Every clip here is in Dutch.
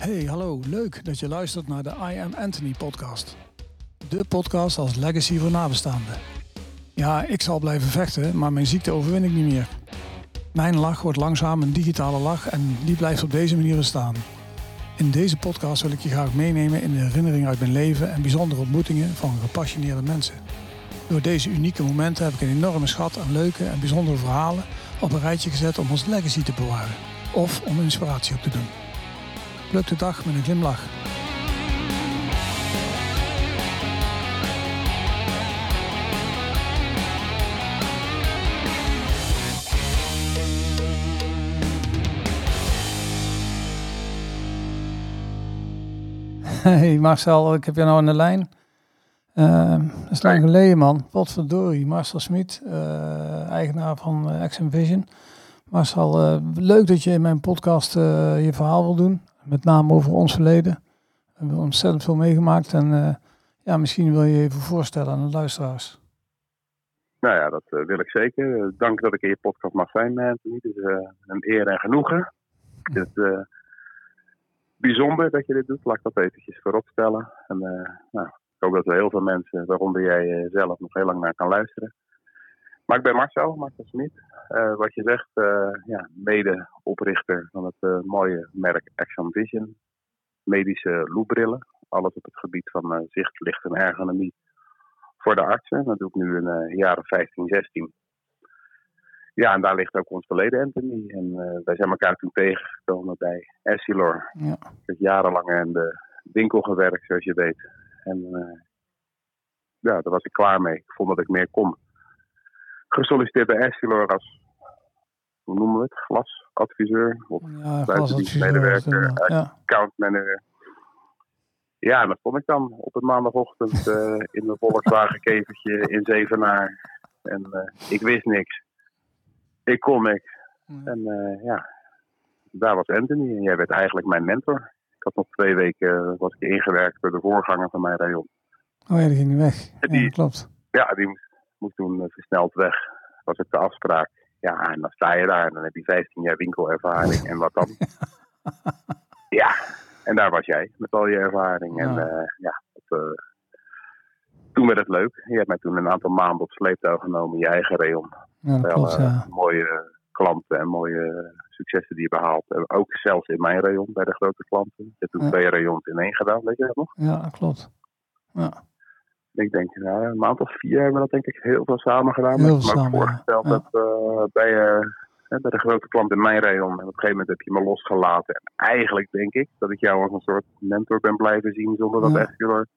Hey, hallo. Leuk dat je luistert naar de I Am Anthony podcast. De podcast als legacy voor nabestaanden. Ja, ik zal blijven vechten, maar mijn ziekte overwin ik niet meer. Mijn lach wordt langzaam een digitale lach en die blijft op deze manier bestaan. In deze podcast wil ik je graag meenemen in de herinneringen uit mijn leven en bijzondere ontmoetingen van gepassioneerde mensen. Door deze unieke momenten heb ik een enorme schat aan leuke en bijzondere verhalen op een rijtje gezet om ons legacy te bewaren of om inspiratie op te doen. Pluk de dag met een glimlach. Hey Marcel, ik heb je nou aan de lijn. Uh, dat is lang geleden man. Potverdorie, Marcel Smit, uh, eigenaar van uh, Action Vision. Marcel, uh, leuk dat je in mijn podcast je verhaal wil doen. Met name over ons verleden. We hebben ontzettend veel meegemaakt. En ja, misschien wil je je even voorstellen aan de luisteraars. Nou ja, dat wil ik zeker. Dank dat ik in je podcast mag zijn, Anthony. Het is een eer en genoegen. Het is bijzonder dat je dit doet. Laat ik dat eventjes voorop stellen. En, nou, ik hoop dat er heel veel mensen, waaronder jij zelf, nog heel lang naar kan luisteren. Maar ik ben Marcel, Marcel Smit. Uh, wat je zegt, uh, ja, mede-oprichter van het uh, mooie merk Action Vision. Medische loopbrillen. Alles op het gebied van zicht, licht en ergonomie voor de artsen. Dat doe ik nu in de jaren 15, 16. Ja, en daar ligt ook ons verleden, Anthony. En wij zijn elkaar toen tegengekomen bij Essilor. Ja. Ik heb jarenlang in de winkel gewerkt, zoals je weet. En ja, daar was ik klaar mee. Ik vond dat ik meer kon gesolliciteerd bij Essilor als, hoe noemen we het, glasadviseur of ja, buitendienstmedewerker, ja. accountmanager. Ja, en dat vond ik dan op een maandagochtend uh, in mijn Volkswagen kevertje in Zevenaar. En uh, ik wist niks. Ik kon niks. En uh, ja, daar was Anthony en jij werd eigenlijk mijn mentor. Ik had nog twee weken was ik ingewerkt door de voorganger van mijn rayon. Oh ja, die ging weg. Die, ja, klopt. Ja, die moest moest toen versneld weg. Was het de afspraak. Ja, en dan sta je daar en dan heb je 15 jaar winkelervaring. En wat dan? ja, en daar was jij met al je ervaring. En ja, uh, ja dat, uh, toen werd het leuk. Je hebt mij toen een aantal maanden op sleeptouw genomen in je eigen rayon. Ja, dat klopt, ja. Mooie klanten en mooie successen die je behaalt. Ook zelfs in mijn rayon bij de grote klanten. Je hebt toen twee rayons in één gedaan, weet je dat nog? Ja, klopt. Ja ik denk, nou, een maand of vier hebben we dat denk ik heel veel samen gedaan. Heel me ook voorgesteld ja. dat uh, bij, uh, bij de grote klant in mijn rayon, en op een gegeven moment heb je me losgelaten. En eigenlijk denk ik dat ik jou als een soort mentor ben blijven zien, zonder dat ja. echt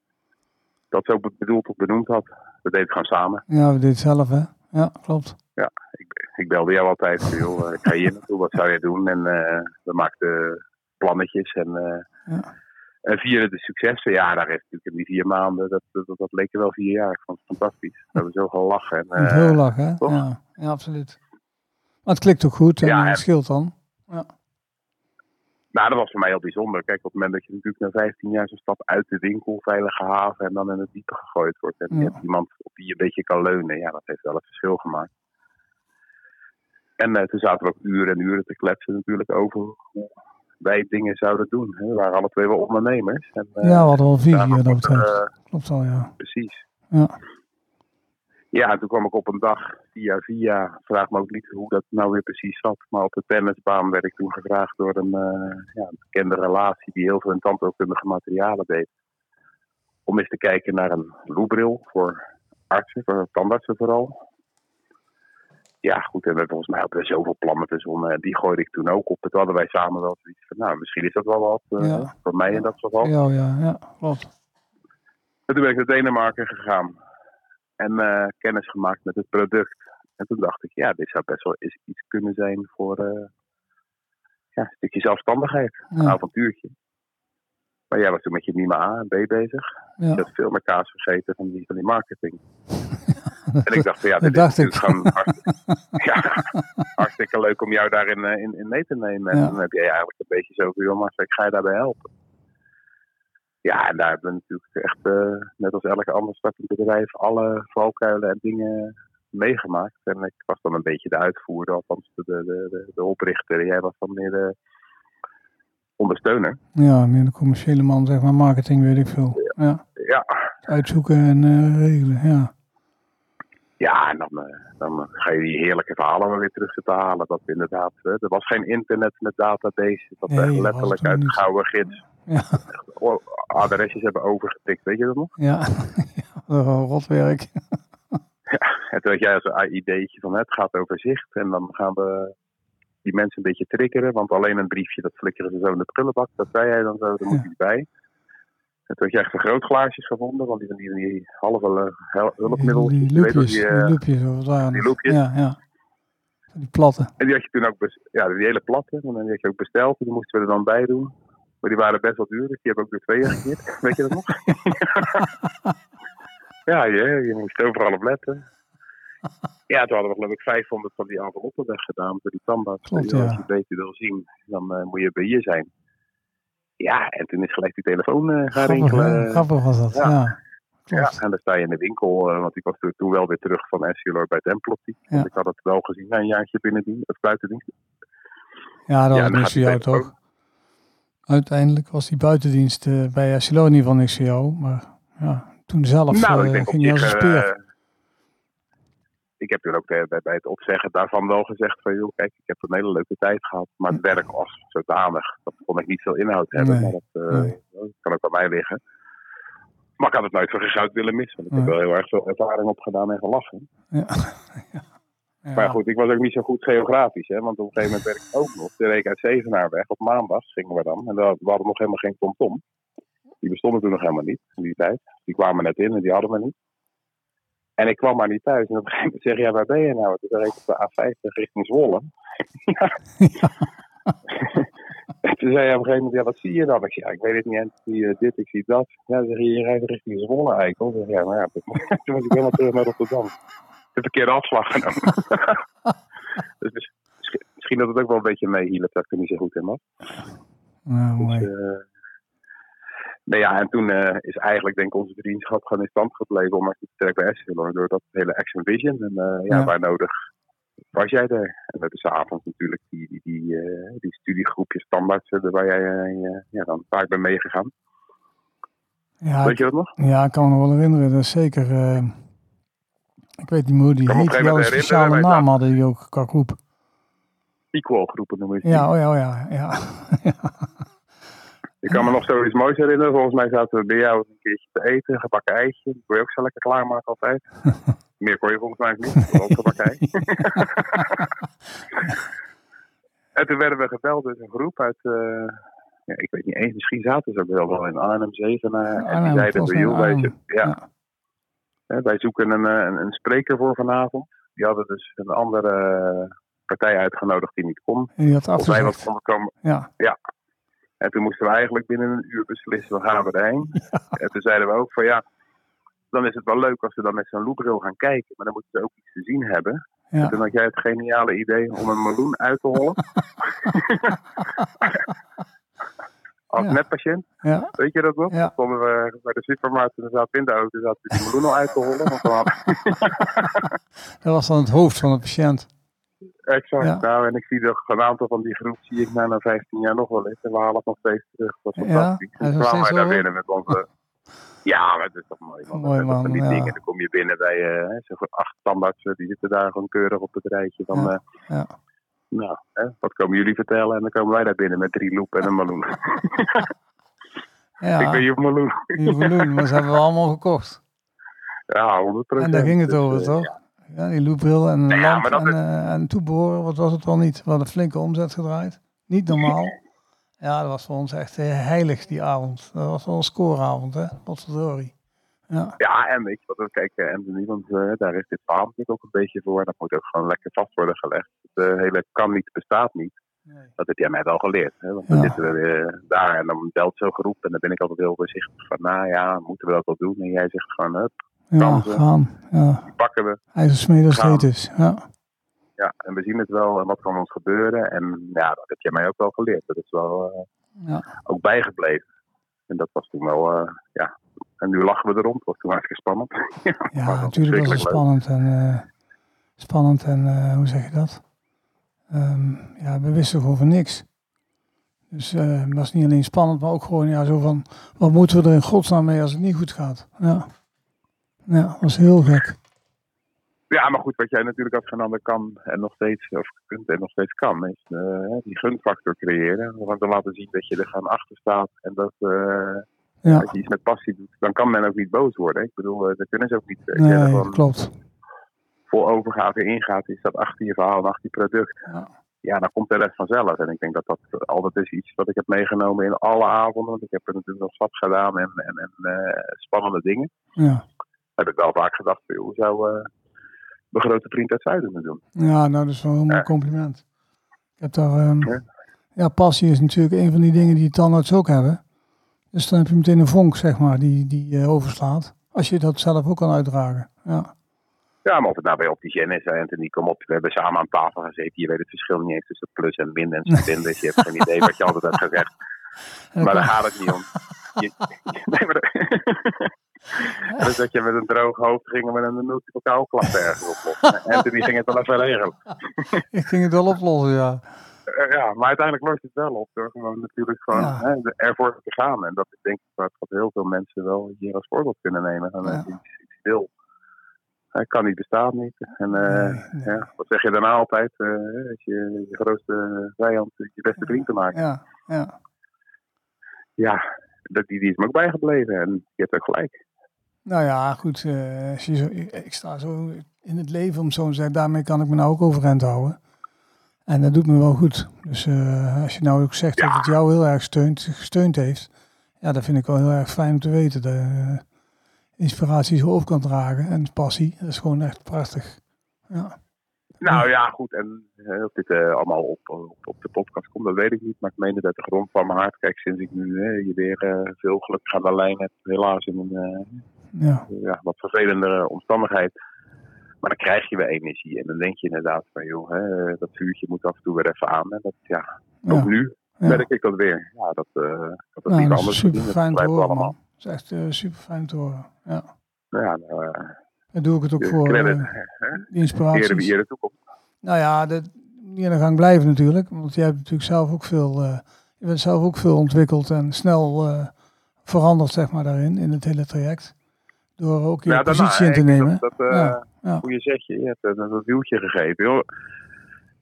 dat zo bedoeld of benoemd had. We deden het gewoon samen. Ja, we deden het zelf, hè? Ja, klopt. Ja, ik, ik belde jou altijd. Joh, ik ga hier naartoe, wat zou je doen? En uh, we maakten plannetjes en... ja. En vieren de successen, ja, daar heeft natuurlijk in die vier maanden, dat, dat, dat leek er wel vier jaar. Ik vond het fantastisch. We hebben zo gelachen. En, uh, heel lachen, hè? Ja, ja, absoluut. Maar het klikt ook goed en ja, het scheelt dan. Ja. Nou, dat was voor mij heel bijzonder. Kijk, op het moment dat je natuurlijk na 15 jaar zo'n stap uit de winkel, veilige haven en dan in het diepe gegooid wordt. En je hebt iemand op wie je een beetje kan leunen. Ja, dat heeft wel het verschil gemaakt. En uh, toen zaten we ook uren en uren te kletsen natuurlijk over hoe wij dingen zouden doen. We waren alle twee wel ondernemers. En, uh, ja, we hadden wel visie dat uh, Klopt al, ja. Precies. Ja. Ja, en toen kwam ik op een dag via via, vraag me ook niet hoe dat nou weer precies zat. Maar op de tennisbaan werd ik toen gevraagd door een, uh, ja, een bekende relatie die heel veel in tandheelkundige materialen deed. Om eens te kijken naar een loebril voor artsen, voor tandartsen vooral ja, goed, en we volgens mij hadden we zoveel plannen verzonnen. En die gooide ik toen ook op. Het hadden wij samen wel zoiets van, nou, misschien is dat wel wat uh, ja. voor mij in dat geval. Ja, ja, ja, klopt. En toen ben ik naar Denemarken gegaan. En uh, kennis gemaakt met het product. En toen dacht ik, ja, dit zou best wel eens iets kunnen zijn voor uh, ja, een stukje zelfstandigheid. Een avontuurtje. Maar jij was toen met je Nima A en B bezig. Je had veel meer kaas vergeten van die, van die marketing. En ik dacht, ja, dit is gewoon hartstikke, ja, hartstikke leuk om jou daarin in, in mee te nemen. En Ja. dan heb jij eigenlijk een beetje zo van, maar ik ga je daarbij helpen. Ja, en daar hebben we natuurlijk echt, eh, net als elke ander startend bedrijf, alle valkuilen en dingen meegemaakt. En ik was dan een beetje de uitvoerder, althans de, de, de, de oprichter. Jij was dan meer de ondersteuner. Ja, meer de commerciële man, zeg maar, marketing, weet ik veel. Ja. Ja, Uitzoeken en eh, regelen, ja. Ja en dan, eh, dan ga je die heerlijke verhalen weer terug zitten halen. Dat inderdaad, eh, er was geen internet met databases. Dat Nee, echt letterlijk uit de gouden gids Ja, o- adresjes hebben overgetikt. Weet je dat nog? ja. ja rotwerk. En toen had jij als ideetje van het gaat over zicht. En dan gaan we die mensen een beetje triggeren. Want alleen een briefje, dat flikkeren ze zo in de prullenbak. Dat zei jij dan zo, daar moet Ja. hij bij. En toen had je echt vergrootglaasjes gevonden. Want die van die, die halve eh, hulpmiddel. Die je loopjes, die, die eh, loopjes, of wat waren die loopjes. Ja, ja. Die platte. En die had je toen ook, ja, die hele platte. En die had je ook besteld. En die moesten we er dan bij doen. Maar die waren best wel duur, dus die hebben ook door tweeën gekeerd. Weet je dat nog? ja, je, je moest overal op letten. Ja, toen hadden we geloof ik 500 van die enveloppen weggedaan voor die tandarts. Klopt, Als je het beter wil zien, dan eh, moet je bij hier zijn. Ja, en toen is gelijk die telefoon eh, gaan rinkelen. Grappig was dat, Ja. ja. En dan sta je in de winkel, eh, want ik was toen- wel weer terug van Essilor bij Templotti. Ja. Want ik had het wel gezien na een jaartje binnendienst, of buitendienst. Ja, dat was niks voor die jou, toch? Uiteindelijk was die buitendienst eh, bij Silo in ieder geval niks voor jou. Maar ja, toen zelf nou, ik denk op ging je als een speer. Ik heb toen ook bij, bij, bij het opzeggen daarvan wel gezegd van, joh, kijk, ik heb een hele leuke tijd gehad. Maar het werk was zodanig, dat kon ik niet veel inhoud hebben. Nee, Maar dat, eh, nee. dat kan ook aan mij liggen. Maar ik had het nooit voor geen goud willen missen. Want ik heb wel heel erg veel ervaring opgedaan en gelachen. ja. ja. Maar goed, ik was ook niet zo goed geografisch. Hè, want op een gegeven moment werkte ik ook nog. De week uit Zevenaar weg. Op maandag gingen we dan. En we we hadden nog helemaal geen TomTom. Die bestonden toen nog helemaal niet in die tijd. Die kwamen net in en die hadden we niet. En ik kwam maar niet thuis. En op een gegeven moment zeg je, ja, waar ben je nou? Toen reed ik op de A50 richting Zwolle. ja. en toen zei hij op een gegeven moment, ja, wat zie je dan? Ik zei, ja, ik weet het niet. En ik zie eh, dit, ik zie dat. Ja, dan zeg je, je rijdt richting Zwolle, eikel. Ik zeg, ja, maar ja, toen was ik helemaal terug naar Rotterdam. De verkeerde afslag genomen. dus mis- misschien, misschien dat het ook wel een beetje meehielp dat ik er niet zo goed in was. Ja, Dus, mooi. Nee, ja, en toen eh, is eigenlijk denk ik onze vriendschap gewoon in stand gebleven om echt te trekken bij Essilor. Door dat hele Action Vision. En eh, ja, Ja. waar nodig was jij er. En dat is avonds natuurlijk die, die, die, eh, die studiegroepjes standaards waar jij ja, dan vaak bent meegegaan. Ja, Weet je dat nog? ja, ik kan me nog wel herinneren. Dat is zeker... ik weet niet hoe die kan heet. wel een speciale naam hadden die ook qua groep. Equal groepen noemen ze. Ja, oh ja, oh ja. ja. Ik kan me nog zoiets moois herinneren. Volgens mij zaten we bij jou een keertje te eten. Gebakken eitje. Dat kon je ook zo lekker klaarmaken altijd. Meer kon je volgens mij niet. Ook gebakken ei. en toen werden we gebeld door een groep uit... eh, ja, ik weet niet eens, misschien zaten ze ook wel wel in Arnhem 7. en die zeiden bij jou, Arnhem. zo- ja, Ja. wij zoeken een, eh, een, een spreker voor vanavond. Die hadden dus een andere partij uitgenodigd die niet kon. En die had Of wij wat konden komen. Ja, En toen moesten we eigenlijk binnen een uur beslissen, we gaan we erheen. En toen zeiden we ook van ja, dan is het wel leuk als we dan met zo'n loopbril gaan kijken. Maar dan moeten ze ook iets te zien hebben. En toen had jij het geniale idee om een meloen uit te hollen. Als Ja. netpatiënt, ja. weet je dat nog? Ja. Stonden we bij de supermarkt en dan zaten we in de auto zaten we die meloen al uit te hollen. Want dan. Dat was dan het hoofd van de patiënt. Exact. Ja. Nou, en ik zie nog een aantal van die groep zie ik na, na 15 jaar nog wel eens. En we halen het nog steeds terug. Dat Ja, fantastisch. is En kwamen wij daar binnen met onze... Ja, maar het is toch mooi man. Mooi, man, die ja. dingen. Dan kom je binnen bij eh, zo'n acht standaardsen. Die zitten daar gewoon keurig op het rijtje. Van, Ja, eh, ja. Nou, hè, wat komen jullie vertellen? En dan komen wij daar binnen met drie loep en een meloen. Ja, ik ben je meloen. die meloen, maar ze hebben we allemaal gekocht. Ja, 100 En daar ging het Dus, over, eh, toch? Ja, die loopbril en een Nou ja, lamp en, is- eh, en toeboren, wat was het wel niet? We hadden een flinke omzet gedraaid. Niet normaal. Ja, dat was voor ons echt eh, heilig die avond. Dat was wel een scoreavond, hè? Potverdorie. Ja, Ja, en weet je wat, kijk, eh, Anthony, want eh, daar is dit natuurlijk ook een beetje voor. Dat moet ook gewoon lekker vast worden gelegd. Het eh, hele kan niet, bestaat niet. nee. Dat heb jij mij wel geleerd. Hè? Want dan Ja. zitten we weer daar en dan belt zo'n groep. En dan ben ik altijd heel voorzichtig van, nou ja, moeten we dat wel doen? En jij zegt gewoon, hup, ja gaan. Ja, die pakken we. ijzersmeders heet is. Ja. Ja, en we zien het wel en wat kan ons gebeuren. En ja, dat heb jij mij ook wel geleerd. Dat is wel eh, Ja. ook bijgebleven. En dat was toen wel, eh, ja. En nu lachen we erom. Het was toen hartstikke spannend. Ja, was natuurlijk was het spannend en, eh, spannend en eh, hoe zeg je dat? Ehm, ja, we wisten gewoon van niks. Dus uh, dat is niet alleen spannend, maar ook gewoon ja, zo van, wat moeten we er in godsnaam mee als het niet goed gaat? Ja, ja dat is heel gek. Ja, maar goed, wat jij natuurlijk als Fernando kan en nog steeds, of kunt en nog steeds kan, is uh, die gunfactor creëren. Om te laten zien dat je er gewoon achter staat en dat uh, ja. als je iets met passie doet, dan kan men ook niet boos worden. Ik bedoel, uh, dat kunnen ze ook niet. Nee, gewoon klopt. Vol overgave ingaat, is dat achter je verhaal en achter je product. Ja. ja, dan komt de rest vanzelf. En ik denk dat dat altijd is iets wat ik heb meegenomen in alle avonden. Want ik heb er natuurlijk nog stap gedaan en, en, en spannende dingen. Ja. Heb ik wel vaak gedacht, hoe zou mijn grote vriend uit Zuiden me doen. Ja, nou, dat is wel een mooi compliment. Ik heb daar, um, ja. passie is natuurlijk een van die dingen die tandarts ook hebben. Dus dan heb je meteen een vonk, zeg maar, die, die uh, overslaat. Als je dat zelf ook kan uitdragen. Ja. Ja, maar of het nou bij opticien is, Anthony, kom op. We hebben samen aan tafel gezeten. Je weet het verschil niet eens tussen plus en min en spin. dus je hebt geen idee wat je altijd hebt gezegd. Maar daar gaat het niet om. Je, nee, maar dus dat je met een droog hoofd ging met een multiple klap ergens oplossen. En die ging het wel even regelen. Ik ging het wel oplossen, ja. Uh, ja, maar uiteindelijk lost het wel op door gewoon natuurlijk gewoon ja. hè, ervoor te gaan. En dat is denk ik wat, heel veel mensen wel hier als voorbeeld kunnen nemen. En ja. iets, iets wil. Hij kan niet, bestaat niet. En uh, nee, nee. Ja, wat zeg je daarna altijd? Uh, als je je grootste vijand je beste vriend te maken. Ja, ja. Ja, dat, die, die is me ook bijgebleven. En je hebt ook gelijk. Nou ja, goed. Uh, als je zo, ik sta zo in het leven, om zo te zeggen. Daarmee kan ik me nou ook overeind houden. En dat doet me wel goed. Dus uh, als je nou ook zegt ja. dat het jou heel erg steunt, gesteund heeft. Ja, dat vind ik wel heel erg fijn om te weten. Dat uh, inspiratie zo op kan dragen. En passie. Dat is gewoon echt prachtig. Ja. Nou ja, goed. En of dit uh, allemaal op, op, op, de podcast komt, dat weet ik niet. Maar ik meen dat de grond van mijn hart. Kijk, sinds ik nu je weer veel gelukkig aan de lijn heb. Helaas in een ja. ja, wat vervelendere omstandigheid. Maar dan krijg je weer energie. En dan denk je inderdaad van, joh, hè, dat vuurtje moet af en toe weer even aan. En dat, ja, ook ja. nu merk ik dat weer. Ja, dat, uh, dat, niet dat is super fijn te horen, allemaal. Dat is echt uh, super fijn te horen, ja. Ja, nou, uh, Daar doe ik het ook voor, credit, die inspiratie. Wie ere toekomt. Nou ja, dat niet aan de gang blijven natuurlijk. Want jij hebt natuurlijk zelf ook veel, je bent zelf ook veel ontwikkeld en snel veranderd, zeg maar, daarin, in het hele traject. Door ook je ja, positie in te nemen. Dat, uh, ja, ja. Hoe je zegt, je hebt dat, dat wieltje gegeven. Joh.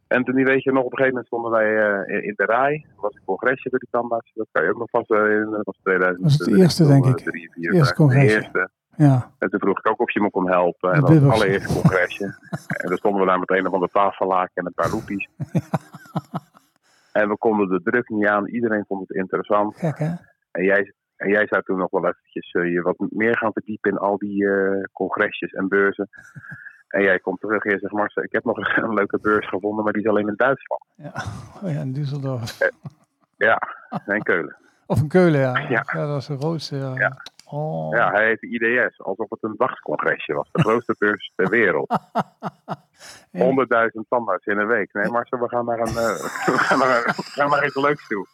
En toen weet je nog, op een gegeven moment stonden wij uh, in de rij. Er was een congresje door die tandarts. Dat kan je ook nog vast uh, in. Dat was 2000. Dat was het eerste, denk ik. Drie, vier, eerste congresje. De eerste. Ja. En toen vroeg ik ook of je me kon helpen. En dat was het allereerste congresje. en dan stonden we daar met een of andere tafellaken en een paar roepies. en we konden de druk niet aan. Iedereen vond het interessant. Gek, hè? En jij, en jij zou toen nog wel eventjes uh, je wat meer gaan verdiepen in al die uh, congresjes en beurzen. en jij komt terug en je zegt, Marcel, ik heb nog een, een, leuke beurs gevonden, maar die is alleen in Duitsland. Ja, oh ja in Düsseldorf. Uh, ja, in Keulen. Of in Keulen, ja. Ja, ja dat is de grootste. Ja. ja. Oh. Ja, hij heet IDS, alsof het een dagcongresje was. De grootste beurs ter wereld. 100.000 tandarts in een week. Nee, Marcel, we gaan naar, een, uh, we gaan naar, we gaan naar iets leuks toe.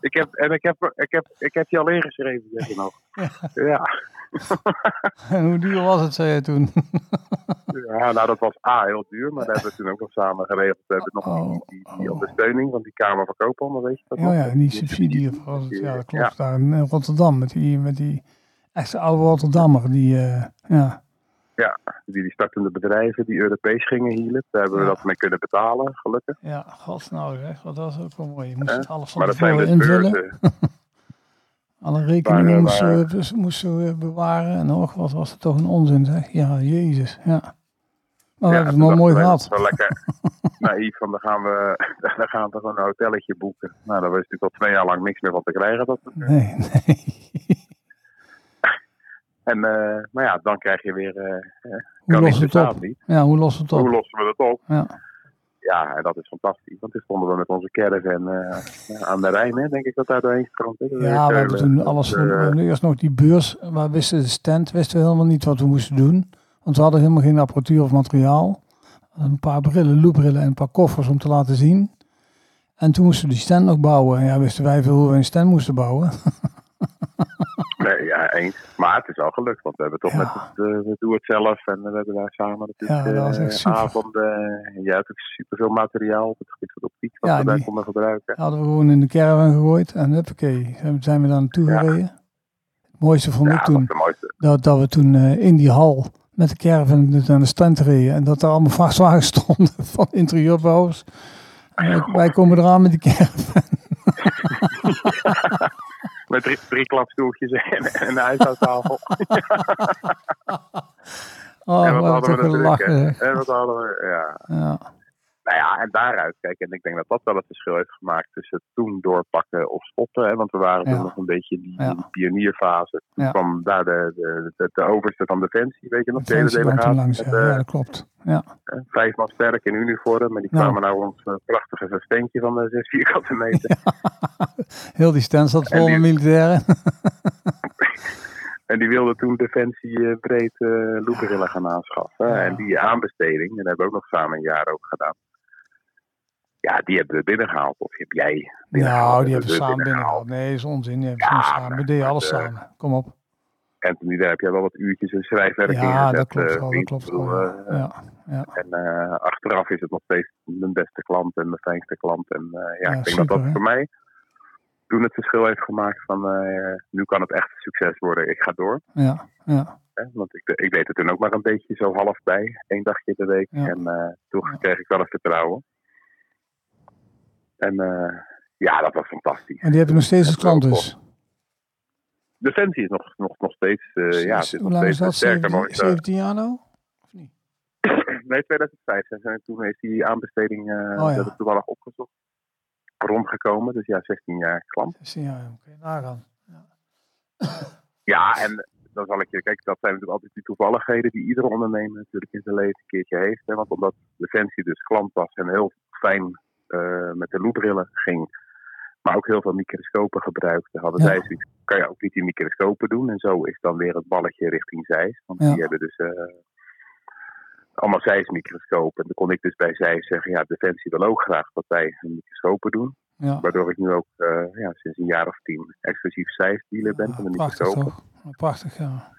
Ik heb, en ik heb, ik, heb, ik heb je al ingeschreven, zeg je nog. Ja. ja. en hoe duur was het, zei je toen? ja, nou dat was A, heel duur, maar daar hebben we toen ook nog samen geregeld. We hebben nog oh, die, die, die, ondersteuning van die Kamer van Koophandel, weet je dat? Oh ja, en die subsidie, was het, ja, dat klopt, ja. daar in Rotterdam, met die, met die echte oude Rotterdammer, die, uh, ja. Ja, die, die startende bedrijven die Europees gingen hielen. Daar hebben we dat mee kunnen betalen, gelukkig. Ja, god nou zeg, dat was ook wel mooi. Je moest eh, alles van tevoren dus invullen. Alle rekeningen moesten we, moesten we bewaren. En nog, wat was het toch een onzin zeg. Ja, jezus, ja. Maar we hebben het mooi gehad. Wel lekker naïef, van dan gaan, we, dan gaan we gewoon een hotelletje boeken. Nou, daar was natuurlijk al twee jaar lang niks meer van te krijgen. Dat nee, nee. En, uh, maar ja, dan krijg je weer. Uh, hoe lossen we het op? Niet. Ja, hoe lossen we het op? Hoe lossen we het op? Ja. Ja, en dat is fantastisch. Want toen stonden we met onze caravan uh, aan de Rijn, hè, denk ik dat daar doorheen stroomt. Ja, we hebben toen alles. Uh, nu eerst nog die beurs. We wisten de stand, wisten we helemaal niet wat we moesten doen. Want we hadden helemaal geen apparatuur of materiaal. Een paar brillen, loopbrillen en een paar koffers om te laten zien. En toen moesten we die stand nog bouwen. En ja, wisten wij veel hoe we een stand moesten bouwen. Nee, ja, eens. Maar het is wel gelukt, want we hebben toch Ja. met het uh, we doen het zelf en we hebben daar samen natuurlijk Ja, dat eh, avonden. En jij hebt ook superveel materiaal op het gebied van optiek wat Ja, we daar konden gebruiken. Hadden we gewoon in de caravan gegooid en huppakee, zijn we daar naartoe gereden. Het mooiste vond ik toen, dat, dat we toen eh, in die hal met de caravan dus aan de stand reden en dat er allemaal vrachtwagens stonden van interieurbouwers. En wij komen eraan met die caravan. Met drie, drie klapstoeltjes en, en een huishoudtafel. Oh, en wat hebben hadden we natuurlijk. zeg. En wat hadden we, ja. Ja, Nou ja, en daaruit, kijk, en ik denk dat dat wel het verschil heeft gemaakt tussen toen doorpakken of stoppen. Hè, want we waren Ja. toen nog een beetje in die, Ja. in die pionierfase. Toen Ja. kwam daar de, de, de, de overste van Defensie, weet je nog, de hele delegatie. langs. Met, Ja, eh, dat klopt. Ja, eh, vijf man sterk in uniform. En die Nou. kwamen nou ons eh, prachtige steentje van de zes vierkante meter. heel die stand zat vol militairen. En die wilden toen Defensie breed loeperillen gaan aanschaffen. Ja. En die aanbesteding, en dat hebben we ook nog samen een jaar ook gedaan. Ja, die hebben we binnengehaald. Of heb jij binnengehaald? Nou, die hebben we samen binnengehaald. binnengehaald. Nee, is onzin. Die hebben we Ja, samen. We deden alles de- samen. Kom op. Anthony, daar heb jij wel wat uurtjes in schrijfwerk in Ja, dat klopt eh, wel. Dat klopt wel. eh, Ja, ja. En eh, achteraf is het nog steeds mijn beste klant en mijn fijnste klant. En eh, ja, Ja, ik denk super, dat dat hè? voor mij toen het verschil heeft gemaakt van eh, nu kan het echt een succes worden. Ik ga door. Ja, ja. Want ik, ik deed er toen ook maar een beetje zo half bij. één dagje per week. Ja. En eh, toen Ja. kreeg ik wel het vertrouwen. En eh, ja, dat was fantastisch. En die heb je nog steeds als klant dus. Defensie is nog, nog, nog steeds, eh, ja, is nog steeds dat? sterker 17, nog. eh, 17 jaar nou? Of niet? Nee, 2005. En toen is die aanbesteding, eh Oh, ja. dat toevallig opgezocht, rondgekomen. Dus ja, 16 jaar klant. 16 jaar, oké. Nagaan. Ja. Ja, en dan zal ik je, kijk, dat zijn natuurlijk altijd die toevalligheden die iedere ondernemer natuurlijk in zijn leven een keertje heeft. Hè? Want omdat Defensie dus klant was en heel fijn eh, met de loopbrillen ging, maar ook heel veel microscopen gebruikte, hadden Ja. zij zoiets, kan je ook niet die microscopen doen. En zo is dan weer het balletje richting Zeiss. Want Ja. die hebben dus eh, allemaal Zeiss-microscopen. En dan kon ik dus bij Zeiss zeggen, ja, Defensie wil ook graag dat wij hun microscopen doen. Ja. Waardoor ik nu ook eh, ja, sinds een jaar of tien exclusief Zeiss-dealer ben van de prachtig microscopen. toch? Ah, Prachtig, ja.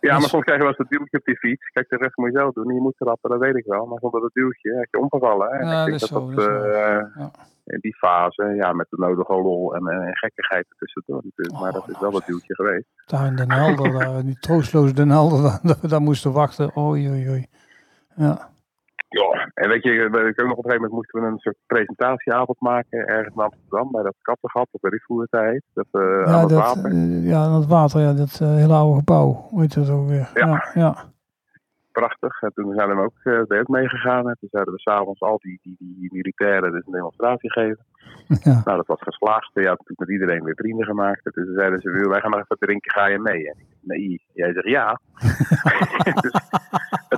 Ja, maar Dus- soms krijg je wel eens dat duwtje op die fiets. Kijk, de rest moet je zelf doen. Je moet trappen, dat weet ik wel. Maar zonder dat duwtje heb je omgevallen. Hè? En Ja, ik denk dat zo, dat, eh, Ja. in die fase, ja, met de nodige lol en, eh, en gekkigheid ertussendoor natuurlijk. maar Oh, dat is nou, wel dat duwtje geweest. Daar in Den Helder, daar, die troostloze Den Helder, dat we daar moesten wachten. Oei, oei, oei. Ja, Ja, en weet je, weet ik ook nog op een gegeven moment moesten we een soort presentatieavond maken. Ergens in Amsterdam, bij dat kattengat, of weet ik hoe het heet. Dat, eh, aan ja, het dat, water. eh, ja, dat water, ja, dat eh, hele oude gebouw. Hoe heet dat ook weer? Ja. Ja, ja. Prachtig. En toen zijn we ook, eh ben ik meegegaan. En toen zouden we s'avonds al die, die, die militairen dus een demonstratie geven. ja. Nou, dat was geslaagd. Je had natuurlijk met iedereen weer vrienden gemaakt. Dus toen zeiden ze, "Wil, wij gaan nog even drinken, ga je mee? En ik nee, jij zegt ja. dus,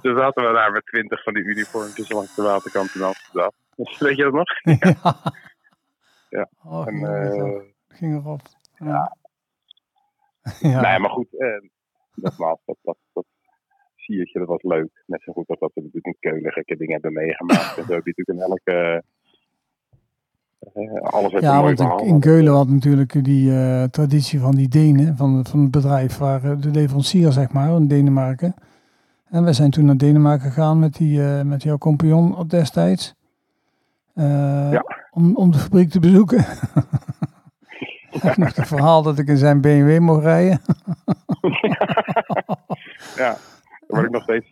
en toen zaten we daar met twintig van die uniformpjes langs de waterkant in Amsterdam. Dus, weet je dat nog? ja. Ja. Oh, En, ging, erop. eh, ging erop. Ja. ja. Nee, maar goed, eh, nogmaals, dat, dat, dat siertje, dat was leuk. Net zo goed als dat we natuurlijk in Keulen gekke dingen hebben meegemaakt. en zo heb je natuurlijk in elke... eh, alles heeft een Ja, want in, Keulen had natuurlijk die traditie van die Denen, van, van het bedrijf waar de leverancier, zeg maar, in Denemarken. En we zijn toen naar Denemarken gegaan met, die, eh, met jouw compagnon op destijds. Eh, Ja. om, om de fabriek te bezoeken. Nog het verhaal dat ik in zijn BMW mocht rijden. Ja, word ik nog steeds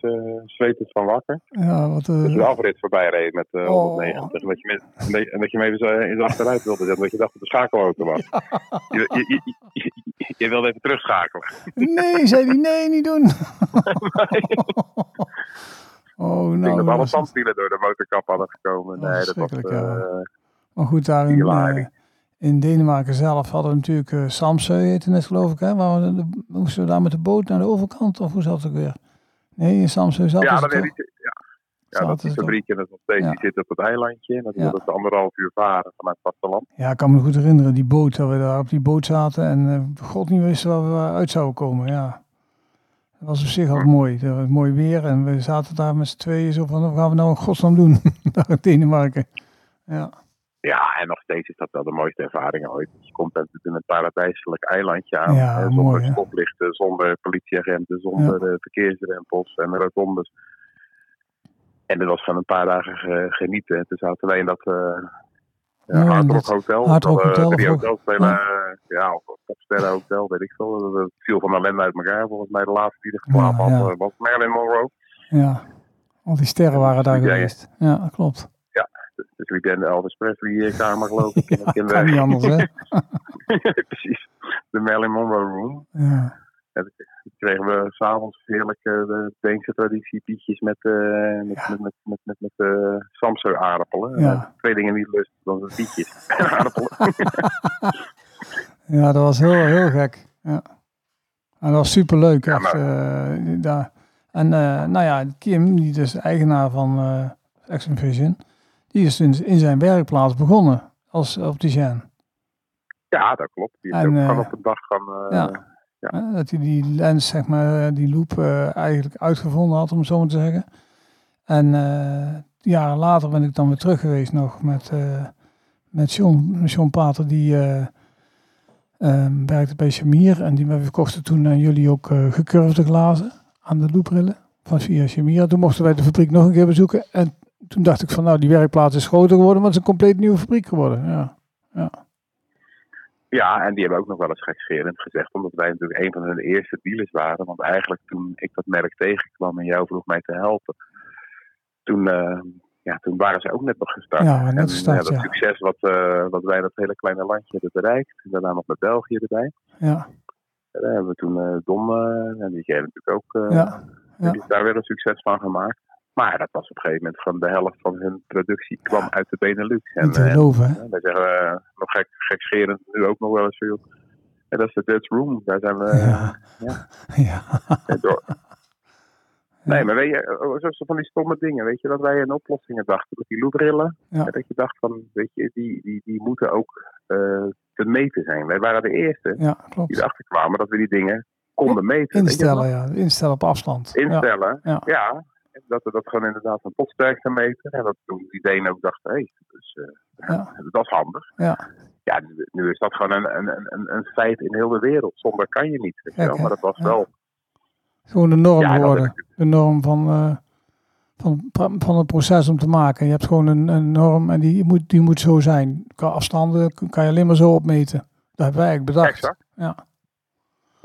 zwetend van wakker. Ja, wat, eh, Dat je de afrit voorbij reed met. 190. En dat je, met, en dat je- je hem even in de achteruit wilde zetten. Dat je dacht dat de schakelauto was. Je, je, je, je, je wilde even terugschakelen. nee, zei hij, nee, niet doen. oh, Ik denk nou, dat alle tandwielen door de motorkap hadden gekomen. Nee, dat was... ja. Maar goed, daar in, in Denemarken zelf hadden we natuurlijk uh, Samsø, heette het geloof ik. Hè? Waar we de- moesten we daar met de boot naar de overkant? Of hoe zat het ook weer? Nee, in Samsø zelf ja, is dat weet ik. Ja. Ja, dat is fabriek en dat is nog steeds, Ja. die zit op het eilandje. En dat is Ja. dat ze anderhalf uur varen vanuit het vasteland. Ja, ik kan me goed herinneren, die boot, dat we daar op die boot zaten en eh, god niet wisten waar we uit zouden komen. Ja. Dat was op zich al mooi. Er was mooi weer en we zaten daar met z'n tweeën zo van, wat gaan we nou in godsnaam doen? daar in Denemarken. Ja. Ja, en nog steeds is dat wel de mooiste ervaring ooit. Je komt natuurlijk in een paradijselijk eilandje aan. Ja, mooi, zonder stoplichten, zonder politieagenten, zonder eh, verkeersrempels en rotondes. En dat was van een paar dagen ge- genieten. En toen zaten wij in dat eh Ja, ja, in Hard Rock dat Hotel. Hard Rock of, eh, Hotel, drie of- hotels spelen, eh, ja, of Popsterren Hotel, weet ik veel. Dat- viel van ellende uit elkaar. Volgens mij de laatste die er Ja, had eh, was Marilyn Monroe. Ja, al die sterren waren daar geweest. Ja, dat klopt. Dus wie ben de Elvis Presley eh, kamer geloof ik. in- in de- Kan niet anders, hè? Precies. De Marilyn Monroe Room. Ja, En toen kregen we s'avonds heerlijk eh, de Deense traditie pietjes met, eh met, Ja. met, met, met, met, met Samsung aardappelen. Ja. Twee dingen niet lust dan de pietjes en aardappelen. ja dat was heel, heel gek. Ja. En dat was superleuk, Ja, echt. daar. En nou ja, Kim, die dus eigenaar van Action Vision, die is in, in zijn werkplaats begonnen als opticien. ja, dat klopt. Die is En, ook eh, gewoon op de dag van... eh, ja. Hè, Dat hij die lens, zeg maar, die loop eh, eigenlijk uitgevonden had, om het zo maar te zeggen. En eh, jaren later ben ik dan weer terug geweest nog met, eh met John, John Pater, die eh, ehm, werkte bij Chamier. En die we verkochten toen aan jullie ook eh gecurvede glazen aan de loopbrillen van via Chamier. Toen mochten wij de fabriek nog een keer bezoeken. En toen dacht ik van, nou, die werkplaats is groter geworden, maar het is een compleet nieuwe fabriek geworden. Ja, Ja, en die hebben ook nog wel eens gekscherend gezegd, omdat wij natuurlijk een van hun eerste dealers waren. Want eigenlijk toen ik dat merk tegenkwam en jou vroeg mij te helpen, toen, eh, ja, toen waren ze ook net nog gestart. Ja, net en, gestart, dat ja. succes wat, eh, wat wij dat hele kleine landje hebben bereikt, en daarna nog met België erbij. ja, En daar hebben we toen Don, eh, en die je natuurlijk ook, ja. ja. daar weer een succes van gemaakt. Maar dat was op een gegeven moment van de helft van hun productie kwam uit de Benelux. En, te eh, geloven, ja, wij zeggen eh, nog gek, gekscherend nu ook nog wel eens veel. En dat is de Dutch Room. Daar zijn we Ja. ja. Ja. eh, door. Nee, maar weet je, oh, zo zo van die stomme dingen, weet je, dat wij in oplossingen dachten. Met die looprillen, Ja. en dat je dacht van, weet je, die, die, die moeten ook te meten zijn. Wij waren de eerste Ja, die klopt. erachter kwamen dat we die dingen konden meten. Instellen, ja. Instellen op afstand. Ja. Instellen, Ja. ja. Dat we dat gewoon inderdaad een potsterkte meten. En dat toen die Denen ook dachten, hé, dus, eh, Ja. dat is handig. Ja. Ja, nu, nu is dat gewoon een, een, een, een feit in heel de wereld. Zonder kan je niet. Wel. Maar dat was Ja. wel. Gewoon de norm Ja, heb ik- De norm van, eh, van, van het proces om te maken. Je hebt gewoon een, een norm en die moet, die moet zo zijn. Afstanden kan je alleen maar zo opmeten. Dat hebben wij eigenlijk bedacht. Exact. Ja.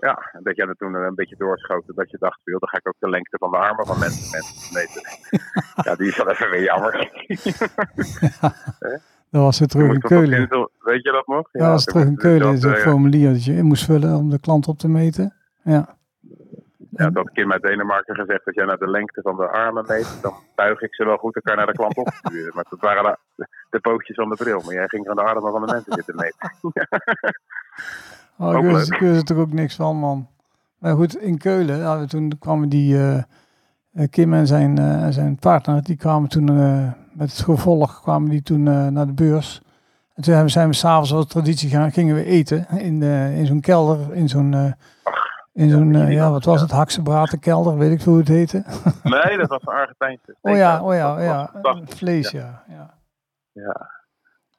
Ja, dat jij er toen een beetje doorschoten. Dat je dacht, joh, dan ga ik ook de lengte van de armen van mensen, mensen meten. ja, die is wel even weer jammer. Dat was weer terug in op Keulen. Weet je dat nog? Ja, dat was terug in Keulen. Zo'n eh, formulier dat je in moest vullen om de klant op te meten. Ja. Ja, dat ik in uit Denemarken gezegd dat jij naar de lengte van de armen meet, dan buig ik ze wel goed elkaar naar de klant opsturen. Maar dat waren de, de pootjes van de bril, maar jij ging aan de armen van de mensen zitten meten. Oh, Ook ik wist, leuk. ik wist er ook niks van, man. Maar goed, in Keulen, ja, toen kwamen die eh, eh, Kim en zijn, eh, zijn partner, die kwamen toen met het gevolg kwamen die toen naar de beurs. En toen zijn we s'avonds als traditie gaan, gingen we eten in, in zo'n kelder, in zo'n, in zo'n ja, wat, was het, haksebratenkelder, weet ik veel hoe het heette. Nee, dat was een Argentijnse. Oh ja, oh ja, oh ja, vlees, ja. ja. Ja.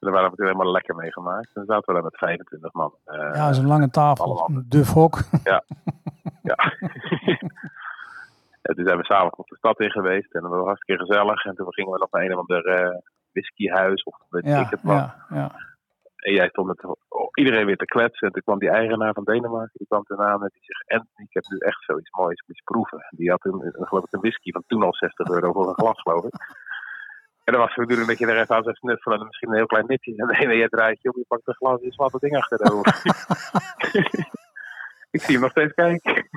En daar waren we natuurlijk helemaal lekker mee gemaakt. Dan zaten we daar met 25 man. Eh, Ja, zo'n lange tafel, allemaal. een dufhok. Ja. En toen zijn we s'avonds nog de stad in geweest. En dat was hartstikke gezellig. En toen gingen we nog naar een of ander eh, whiskyhuis. Of weet ik Ja, het wat. ja, ja. En jij stond met oh, iedereen weer te kletsen. En toen kwam die eigenaar van Denemarken. Die kwam aan en die zegt... Anthony, ik heb nu echt zoiets moois. Moet je proeven. En die had een, een, geloof ik een whisky van toen al 60 euro voor een glas, geloof ik. En dan was het natuurlijk dat je er even aan zou snuffelen. En misschien een heel klein nipje. En nee, nee, je draait je op. Je pakt een glas en je slaat dat ding achterover. ik zie hem nog steeds kijken.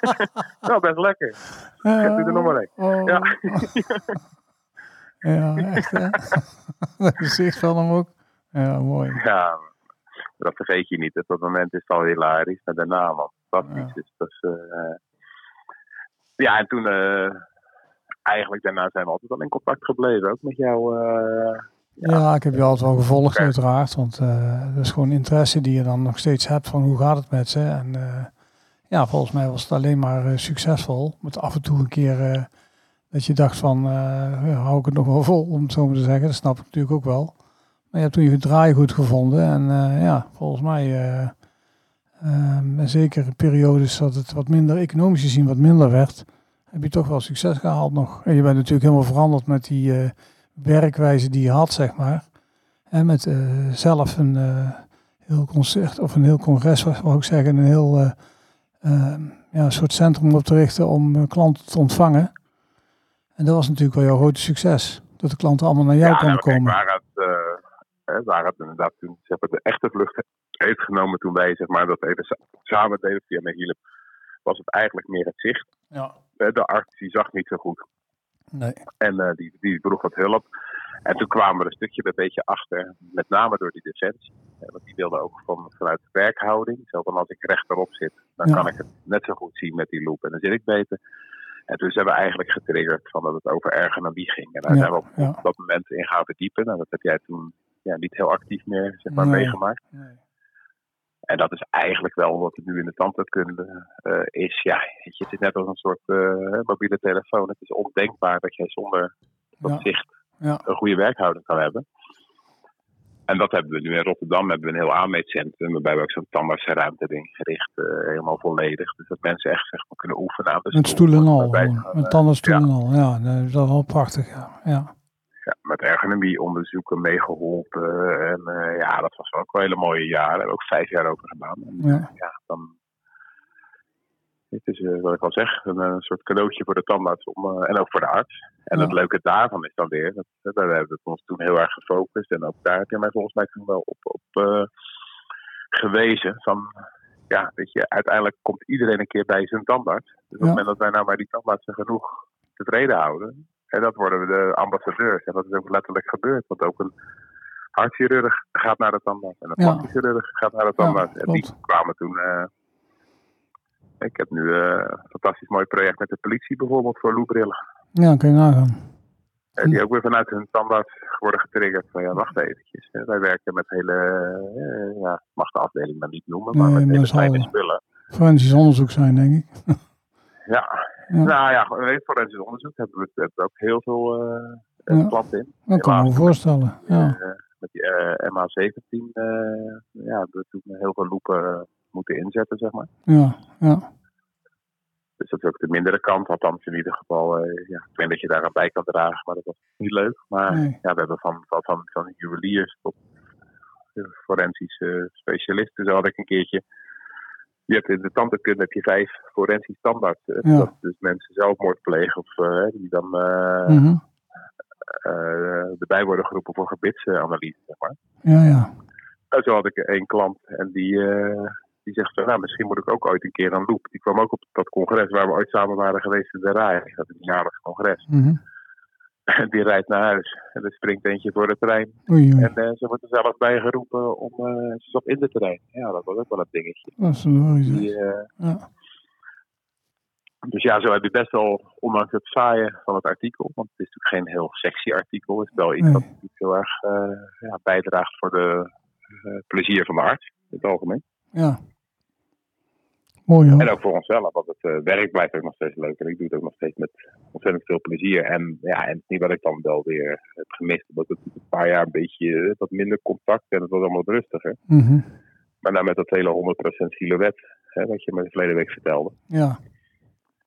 nou, best lekker. Ja, doe er nog maar oh. Ja. Ja, echt hè. Dat gezicht van hem ook. Ja, mooi. Ja, dat vergeet je niet. Op dat moment is het al hilarisch. Maar daarna, man. Fantastisch. Ja. Dus dat is, eh, ja, en toen... eigenlijk daarna zijn we altijd wel in contact gebleven. Ook met jou. eh, Ja, ik heb je altijd wel gevolgd uiteraard. Want eh dat is gewoon interesse die je dan nog steeds hebt van hoe gaat het met ze. En eh, ja, volgens mij was het alleen maar succesvol. Met af en toe een keer dat je dacht van, ja, hou ik het nog wel vol, om het zo maar te zeggen. Dat snap ik natuurlijk ook wel. Maar je hebt toen je draai goed gevonden. En ja, volgens mij, zeker periodes dat het wat minder economisch gezien wat minder werd, heb je toch wel succes gehaald nog. En je bent natuurlijk helemaal veranderd met die werkwijze die je had, zeg maar. En met zelf een heel concert of een heel congres, wou ik zeggen, een heel ja, een soort centrum op te richten om klanten te ontvangen. En dat was natuurlijk wel jouw grote succes. Dat de klanten allemaal naar jou ja, konden nou, komen. Waar het, uh, waar het inderdaad toen zeg maar, de echte vlucht heeft genomen toen wij zeg maar, dat even samen deden via Hielp, was het eigenlijk meer het zicht. Ja. De arts die zag niet zo goed. Nee. En uh, die, die vroeg wat hulp. En toen kwamen we een stukje een beetje achter, met name door die defensie. Want die wilde ook van, vanuit werkhouding. Zelfs als ik rechterop zit, dan kan ik het net zo goed zien met die loop. En dan zit ik beter. En toen zijn we eigenlijk getriggerd van dat het over ergonomie ging. En daar zijn we op, dat moment in gaan verdiepen. En nou, dat heb jij toen ja, niet heel actief meer zeg maar, meegemaakt. Nee. En dat is eigenlijk wel wat het nu in de tandheelkunde uh, is. Ja, het is net als een soort uh, mobiele telefoon. Het is ondenkbaar dat jij zonder dat zicht een goede werkhouding kan hebben. En dat hebben we nu in Rotterdam. Hebben we een heel aanmeetcentrum. Waarbij we ook zo'n tandartsruimte ingericht. Uh, helemaal volledig. Dus dat mensen echt zeg maar, kunnen oefenen aan de Met stoelen al. Met tandartsstoelen ja. al. Ja, dat is wel prachtig. Ja. ja. Ja, met ergonomieonderzoeken meegeholpen. En uh, ja, dat was ook wel hele mooie jaren. Daar hebben we ook vijf jaar over gedaan. En, ja. ja dan, het is uh, wat ik al zeg, een, een, soort cadeautje voor de tandarts om, en ook voor de arts. En het leuke daarvan is dan weer, dat, daar hebben we ons toen heel erg gefocust. En ook daar heb je mij volgens mij toen wel op, op gewezen. Van, ja, weet je, uiteindelijk komt iedereen een keer bij zijn tandarts. Dus op het moment dat wij nou bij die tandartsen genoeg tevreden houden, en dat worden we de ambassadeurs. En dat is ook letterlijk gebeurd. Want ook een hartchirurg gaat naar de tandarts. En een ja. gaat naar de tandarts. en die kwamen toen... Uh, ik heb nu uh, een fantastisch mooi project met de politie bijvoorbeeld voor loebrillen. Ja, kun je nagaan. En die ook weer vanuit hun standaard worden getriggerd van ja, wacht eventjes. Wij werken met hele, uh, ja, mag de afdeling maar niet noemen, maar met hele kleine spullen. Forensisch onderzoek zijn, denk ik. ja. Ja. nou ja, forensisch onderzoek hebben we, hebben we ook heel veel uh, in. Dat kan ik me voorstellen, ja. Uh, met die MA17, ja, we toen heel veel loepen moeten inzetten, zeg maar. Ja, ja. Dus dat is ook de mindere kant, althans in ieder geval. Uh, ja, ik weet dat je daar aan bij kan dragen, maar dat was niet leuk. Maar ja, we hebben van, van, van, van juweliers tot forensische specialisten. Zo had ik een keertje. Je hebt in de tandheelkunde heb je vijf forensisch standaard. Ja. Dat dus mensen zelfmoord plegen of uh, die dan uh, mm -hmm. erbij worden geroepen voor gebitsanalyse, zeg maar. Ja, ja. En zo had ik één klant en die die zegt van, nou, misschien moet ik ook ooit een keer aan Loep. Die kwam ook op dat congres waar we ooit samen waren geweest in de RAI. Dat is een jaarlijks congres. Mm En die rijdt naar huis. En er springt eentje voor de trein. Oei, En uh, ze wordt er zelf bij geroepen om uh, ze op in de trein. Ja, dat was ook wel een dingetje. Dat is een die, uh, ja. Dus ja, zo heb je best wel, ondanks het saaien van het artikel, want het is natuurlijk geen heel sexy artikel, het is wel iets nee. dat heel erg ja, bijdraagt voor de plezier van de arts in het algemeen. Ja. Mooi hoor. En ook voor onszelf, want het uh, werk blijft ook nog steeds leuk. En ik doe het ook nog steeds met ontzettend veel plezier. En ja, en niet wat ik dan wel weer heb gemist. Omdat het een paar jaar een beetje eh, wat minder contact en het was allemaal wat rustiger. Mm -hmm. Maar nou met dat hele 100% silhouet, hè, wat je me de verleden week vertelde. Ja.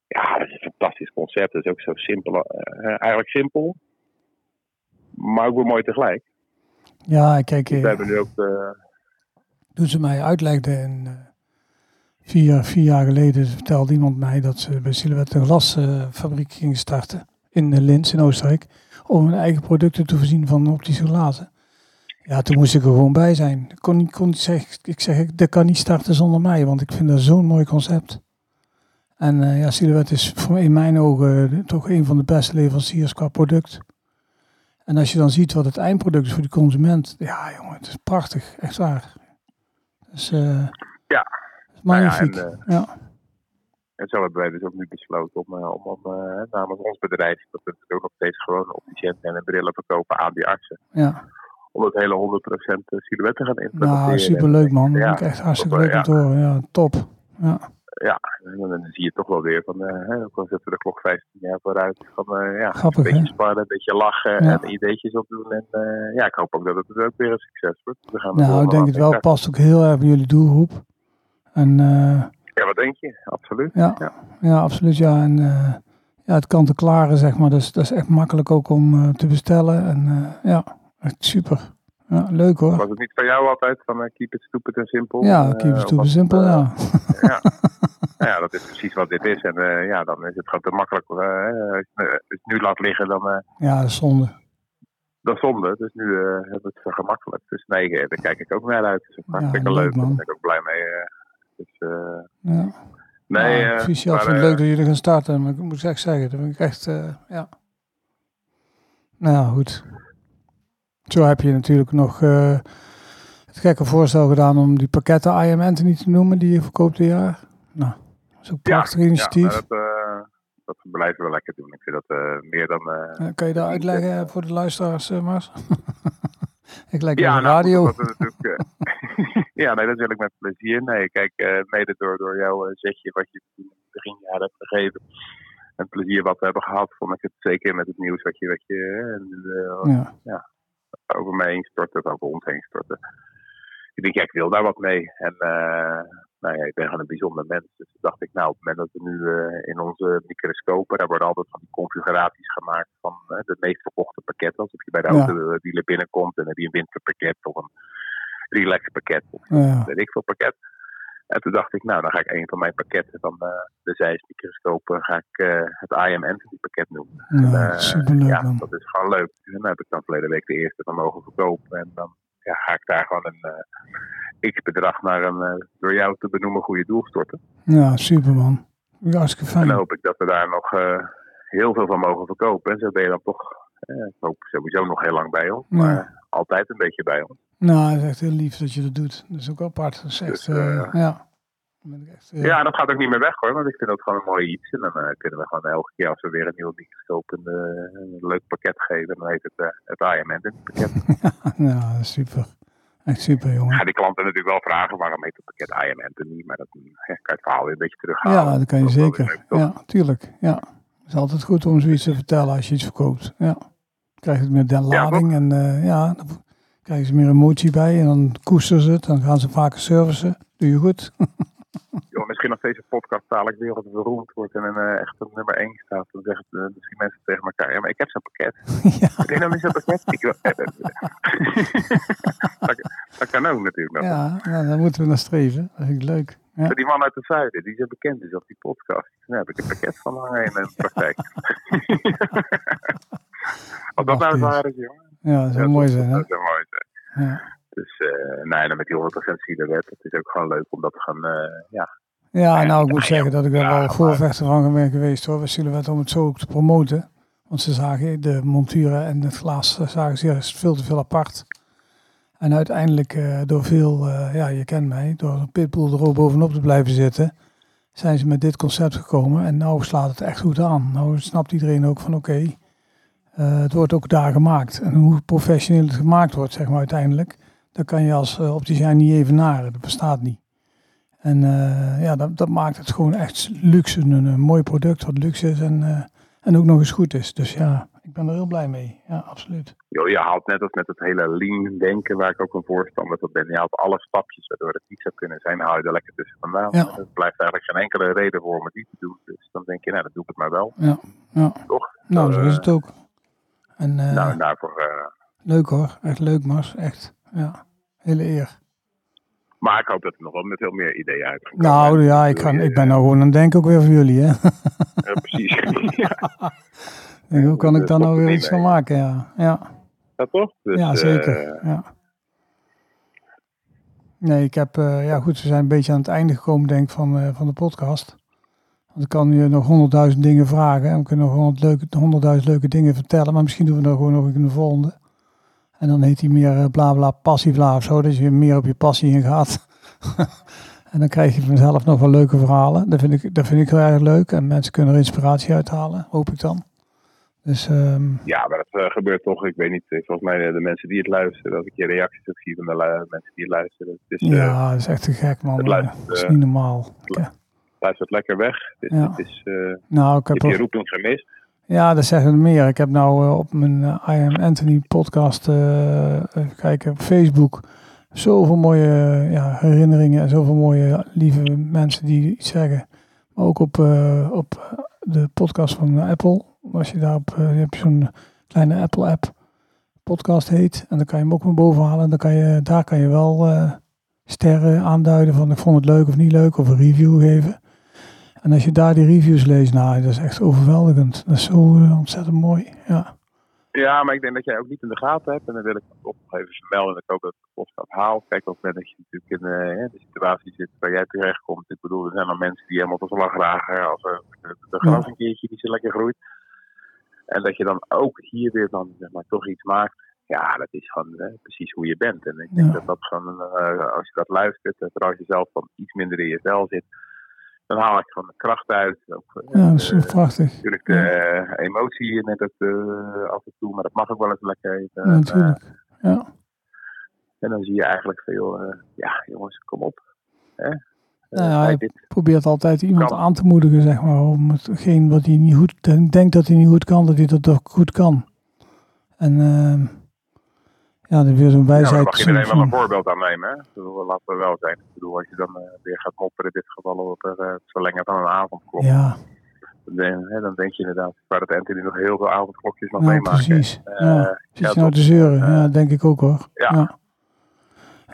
Ja, dat is een fantastisch concept. Het is ook zo simpel. Uh, eigenlijk simpel, maar ook wel mooi tegelijk. Ja, kijk. Dus we hebben nu ook de, toen ze mij uitlegden, en, vier, vier jaar geleden vertelde iemand mij dat ze bij Silhouette een glasfabriek gingen starten in Linz in Oostenrijk. Om hun eigen producten te voorzien van optische glazen. Ja, toen moest ik er gewoon bij zijn. Ik kon kon zeggen, ik zeg, dat kan niet starten zonder mij, want ik vind dat zo'n mooi concept. En uh, ja, Silhouette is voor, in mijn ogen toch een van de beste leveranciers qua product. En als je dan ziet wat het eindproduct is voor de consument, ja jongen, het is prachtig, echt waar. Dus, uh, ja. Magnifiek. Nou ja, en, uh, ja. en zo hebben wij dus ook nu besloten om, uh, om, om namens ons bedrijf, dat we ook nog steeds gewoon opticiënten en brillen verkopen aan die artsen. Ja. Om het hele 100% silhouet te gaan implementeren. Ja, superleuk man. Ja, echt hartstikke leuk om te horen. Ja, top. Ja. ja, dan zie je toch wel weer van, uh, ook al zetten we de klok 15 jaar vooruit, van uh, ja, Grappig, een beetje hè? sparen, een beetje lachen Ja. en ideetjes opdoen. En uh, ja, ik hoop ook dat het ook weer een succes wordt. We gaan Nou, ik denk het wel. Past ook heel erg bij jullie doelgroep. En eh, Ja, wat denk je? Absoluut. ja, Ja. ja. absoluut. Ja, en eh, ja, het kan te klaren, zeg maar. Dus dat is echt makkelijk ook om eh, te bestellen. En ja, echt super. Ja, leuk hoor. Was het niet van jou altijd van eh, keep it stupid en simpel? Ja, keep it stupid het, simpel, ja. ja. Nou ja, dat is precies wat dit is. En ja, dan is het gewoon te makkelijk. als je het nu laat liggen, dan Ja, dat is zonde. dat is zonde. Dus nu hebben we het vergemakkelijkt. Dus nee, daar kijk ik ook naar uit. Dus Ja, hartstikke leuk, leuk. man. Daar ben ik ook blij mee. Eh. dus, eh, Ja. nee, ja, eh, maar, vind het eh, leuk dat jullie gaan starten. Maar ik moet echt zeggen, dat vind ik echt, eh, ja. Nou ja, goed. Zo heb je natuurlijk nog eh, het gekke voorstel gedaan om die pakketten IM Anthony te noemen die je verkoopt dit jaar. Nou, dat is ook een Ja, prachtig initiatief. Ja, dat, eh, dat blijven we lekker doen. Ik vind dat eh, meer dan. eh, Eh, kan je dat uitleggen voor de luisteraars, eh, Mars? ik lijk ja, op de nou, radio. dat eh, ja, nee, dat wil ik met plezier. Nee, kijk, eh, mede door, door jouw eh, zetje wat je in het begin jaar hebt gegeven. En plezier wat we hebben gehad, vond ik het zeker met het nieuws wat je, wat je eh, ja. over mij heen stortte, of over ons heen stortte. Ik denk, ja, ik wil daar wat mee. En uh, nou ja, ik ben gewoon een bijzonder mens. Dus dacht ik, nou, op het moment dat we nu uh, in onze microscopen, daar worden altijd van die configuraties gemaakt van uh, de meest verkochte pakketten. Als je bij de Ja. auto dealer binnenkomt en dan heb je een winterpakket of een relax pakket of Ja. weet ik veel pakket. En toen dacht ik, nou, dan ga ik een van mijn pakketten van uh, de Zeiss microscopen, ga ik uh, het IM Anthony pakket noemen. Ja, En, superleuk, ja, man. dat is gewoon leuk. En dan heb ik dan verleden week de eerste van mogen verkopen. En dan ja, ga ik daar gewoon een x-bedrag naar een door jou te benoemen goede doel storten. Ja, super man. Ja, hartstikke En fijn. dan hoop ik dat we daar nog heel veel van mogen verkopen. En zo ben je dan toch, eh, ik hoop sowieso nog heel lang bij ons. Maar altijd een beetje bij ons. Nou, het is echt heel lief dat je dat doet. Dat is ook apart. Dat is echt, Dus, eh, eh, ja. Echt, eh, Ja, dat gaat ook niet meer weg hoor, want ik vind dat gewoon een mooi iets. En dan kunnen we gewoon elke keer als we weer een nieuwe een, uh, een leuk pakket geven, dan heet het het IMN pakket. ja, super. Echt super, jongen. Ja, die klanten natuurlijk wel vragen waarom heet het pakket IMN niet, maar dat ja, kan je het verhaal weer een beetje terughalen. Ja, dat kan je zeker. leuk? Ja, tuurlijk. Ja. Het is altijd goed om zoiets te vertellen als je iets verkoopt. Ja. Dan krijg je het met de lading en uh, ja, dan krijgen ze meer emotie bij en dan koesteren ze het. Dan gaan ze vaker servicen. Doe je goed. Joh, misschien als deze podcast dadelijk wereldberoemd wordt en een uh, echt een nummer 1 staat, dan zeggen uh, misschien mensen tegen elkaar: Ja, maar ik heb zo'n pakket. ja. Heb je nou niet zo'n pakket? Ik wil... dat, dat, kan ook natuurlijk. Nog. Ja, nou, daar moeten we naar streven. Dat vind ik leuk. Ja. Die man uit het zuiden, die zo bekend is op die podcast. Daar heb ik een pakket van hangen in mijn praktijk. Wat dat nou waar is, jongen. Ja, dat zou ja, mooi zijn? Dat zou mooi zijn. Ja. Dus uh, nee, dan met die 100% silhouet, het is ook gewoon leuk om dat te gaan, uh, ja. Ja, nou, ik moet zeggen dat ik daar wel voorvechter van ben geweest, hoor. Bij Silhouette om het zo ook te promoten. Want ze zagen de monturen en het glas zagen ze veel te veel apart. En uiteindelijk, uh, door veel, uh, ja, je kent mij, door een pitbull er bovenop te blijven zitten, zijn ze met dit concept gekomen. En nou slaat het echt goed aan. Nou snapt iedereen ook van oké, uh, het wordt ook daar gemaakt. En hoe professioneel het gemaakt wordt, zeg maar uiteindelijk, dat kan je als uh, opticien niet even naren. Dat bestaat niet. En ja, dat, dat, maakt het gewoon echt luxe. Een, een, mooi product wat luxe is en, en ook nog eens goed is. Dus ja, ik ben er heel blij mee. Ja, absoluut. Jo, je haalt net als met het hele lean denken, waar ik ook een voorstander van ben. Je haalt alle stapjes waardoor het niet zou kunnen zijn, haal je er lekker tussen vandaan. Ja. Er blijft eigenlijk geen enkele reden voor om het niet te doen. Dus dan denk je, nou, dan doe ik het maar wel. Ja, ja. Toch? Nou, zo is het ook. En, uh, nou, daarvoor... Uh, leuk hoor, echt leuk Mars, echt. Ja, hele eer. Maar ik hoop dat er nog wel met veel meer ideeën uit Nou ja, ik, ga, ik ben nou gewoon aan het denken ook weer voor jullie, hè. ja, precies. ja. Denk, hoe kan ik daar nou weer iets van maken, ja. Ja, ja toch? Dus, ja zeker, uh, ja. Nee, ik heb, uh, ja goed, we zijn een beetje aan het einde gekomen denk ik van, uh, van de podcast. Want ik kan nu nog honderdduizend dingen vragen en we kunnen nog honderdduizend leuke, leuke dingen vertellen. Maar misschien doen we dat gewoon nog in de volgende. En dan heet hij meer uh, bla bla passievla of zo, dat je meer op je passie ingaat. en dan krijg je vanzelf nog wel leuke verhalen. Dat vind ik, dat vind ik heel erg leuk en mensen kunnen er inspiratie uithalen, hoop ik dan. Dus, um... Ja, maar dat uh, gebeurt toch. Ik weet niet, volgens mij de mensen die het luisteren, dat ik je reacties ook zie van de mensen die het luisteren. Het is, ja, dat is echt te gek man. Het luistert, dat is niet normaal. Het, luistert lekker weg. Dus Ja. het is, eh Nou, ik heb je roeping gemist. Ja, dat zeggen er meer. Ik heb nou eh, op mijn eh, I Am Anthony podcast, eh, even kijken, op Facebook, zoveel mooie eh, ja, herinneringen en zoveel mooie lieve mensen die iets zeggen. Maar ook op, eh, op eh, de podcast van Apple. Als je daarop, eh, je hebt zo'n kleine Apple app, podcast heet. En dan kan je hem ook naar boven halen. En dan kan je, daar kan je wel eh, sterren aanduiden van ik vond het leuk of niet leuk. Of een review geven. En als je daar die reviews leest, nou, dat is echt overweldigend. Dat is zo eh, ontzettend mooi. Ja, Ja, maar ik denk dat jij ook niet in de gaten hebt. En dan wil ik ook nog even vermelden. Dat ik ook dat podcast haal. Kijk, het moment dat je natuurlijk in eh, de situatie zit waar jij terechtkomt. Ik bedoel, er zijn dan mensen die helemaal tot de lach ragen als er de, de gras een keertje niet zo lekker groeit. En dat je dan ook hier weer dan zeg maar, toch iets maakt. Ja, dat is gewoon eh, precies hoe je bent. En ik denk Ja. dat dat gewoon, eh, als je dat luistert, en vooral als je zelf dan iets minder in je vel zit, dan haal ik gewoon de kracht uit. Ook, eh, ja dat is prachtig. natuurlijk de eh, emotie net het, eh, af en toe, maar dat mag ook wel eens lekker even. Ja, eh, natuurlijk. Ja, en dan zie je eigenlijk veel, eh, ja jongens, kom op. Hè? Eh, Nou ja, dit. probeert altijd iemand Kan. aan te moedigen, zeg maar, om hetgeen wat hij niet goed den- denkt dat hij niet goed kan, dat hij dat toch goed kan. En ehm, ja, dat is weer zo'n Ja, wijsheid. dan mag iedereen wel een voorbeeld aan nemen. Hè? Laten we wel zijn. Ik bedoel, als je dan eh, weer gaat mopperen, in dit geval op eh, het verlengen van een avondklok. ja, Dan, hè, dan denk je inderdaad, waar dat Anthony nog heel veel avondklokjes mag nou, meemaken. precies. Ja. Zit ja, je nou te zeuren? Ja, denk ik ook hoor. ja. ja.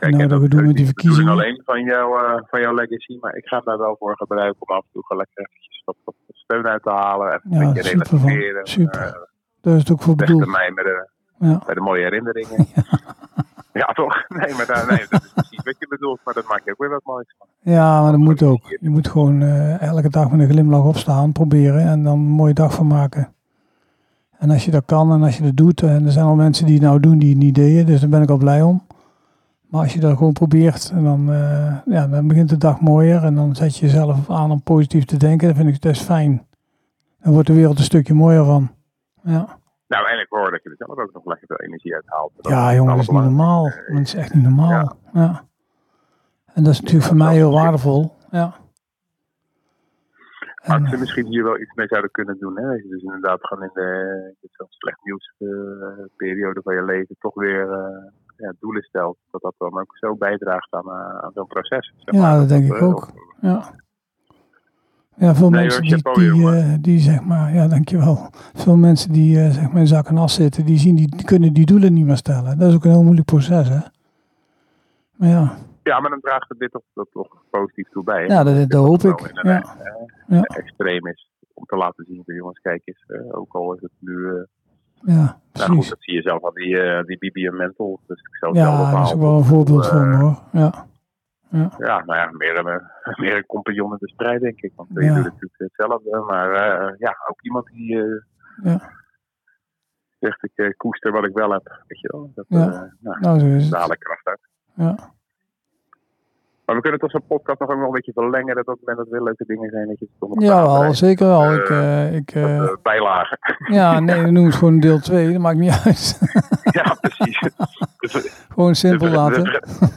Kijk, nou, en dat we doen met die de verkiezingen. alleen van, jou, eh, van jouw legacy, maar ik ga daar wel voor gebruiken om af en toe gewoon lekker eventjes wat, wat steun uit te halen. Even Ja, een beetje relativeren. Super. eh, Daar is het ook voor bedoeld. mijmeren Ja. bij de mooie herinneringen. ja, toch? Nee, maar daar, nee, dat is precies wat je bedoelt, maar dat maakt je ook weer wat moois van. ja, maar dat moet ook. Je moet gewoon eh, elke dag met een glimlach opstaan, proberen en dan een mooie dag van maken. En als je dat kan en als je dat doet, en er zijn al mensen die het nou doen die het niet deden, dus daar ben ik al blij om. Maar als je dat gewoon probeert, en dan, eh, ja, dan begint de dag mooier en dan zet je jezelf aan om positief te denken. Dat vind ik dat is fijn. Dan wordt de wereld een stukje mooier van. Ja, Nou, en ik hoor dat je er zelf ook nog lekker veel energie uit haalt. Ja jongen, dat is niet normaal. Dat is echt niet normaal. Ja. En dat is natuurlijk voor mij heel waardevol. Ja. Maar ze misschien hier wel iets mee zouden kunnen doen. Hè? Dat je dus inderdaad gewoon in de in slecht nieuws eh, periode van je leven toch weer eh, ja, doelen stelt. Dat dat dan ook zo bijdraagt aan, eh, aan zo'n proces. zeg Ja, maar. dat denk ik eh, ook. Ja. Ja, veel Nee, mensen die, eh, die zeg maar, ja, dankjewel. Veel mensen die zeg maar in zak en as zitten, die zien, die, die kunnen die doelen niet meer stellen. Dat is ook een heel moeilijk proces, hè. Maar ja, Ja, maar dan draagt het dit toch, dat toch positief toe bij. ja dat, dat hoop ik. een, Ja, Ja. extreem is. Om te laten zien jongens, kijk eens. ook al is het nu... eh, ja nou goed, precies. dat zie je zelf aan die, eh die Bibi en Mental. Dus ik zelf Ja, dat is ook wel een voorbeeld voor me, hoor. Ja, Ja, nou ja, meer een, eh, meer een compagnon in de strijd, denk ik. Want je Ja. doet natuurlijk hetzelfde. Maar eh, ja, ook iemand die eh, Ja. zegt, ik eh, koester wat ik wel heb. Weet je wel? Dat, Ja. eh, nou, nou zo is het. kracht uit. Ja. Maar we kunnen toch zo'n podcast nog ook nog een beetje verlengen. Dat op het moment dat er weer leuke dingen zijn, dat je het Ja, wel, zeker wel. Eh, Ik, eh, ik, eh, bijlagen. ja, nee, we noemen het gewoon deel 2, dat maakt niet uit. ja, precies. Ver- gewoon simpel de, ver- laten. de, ver-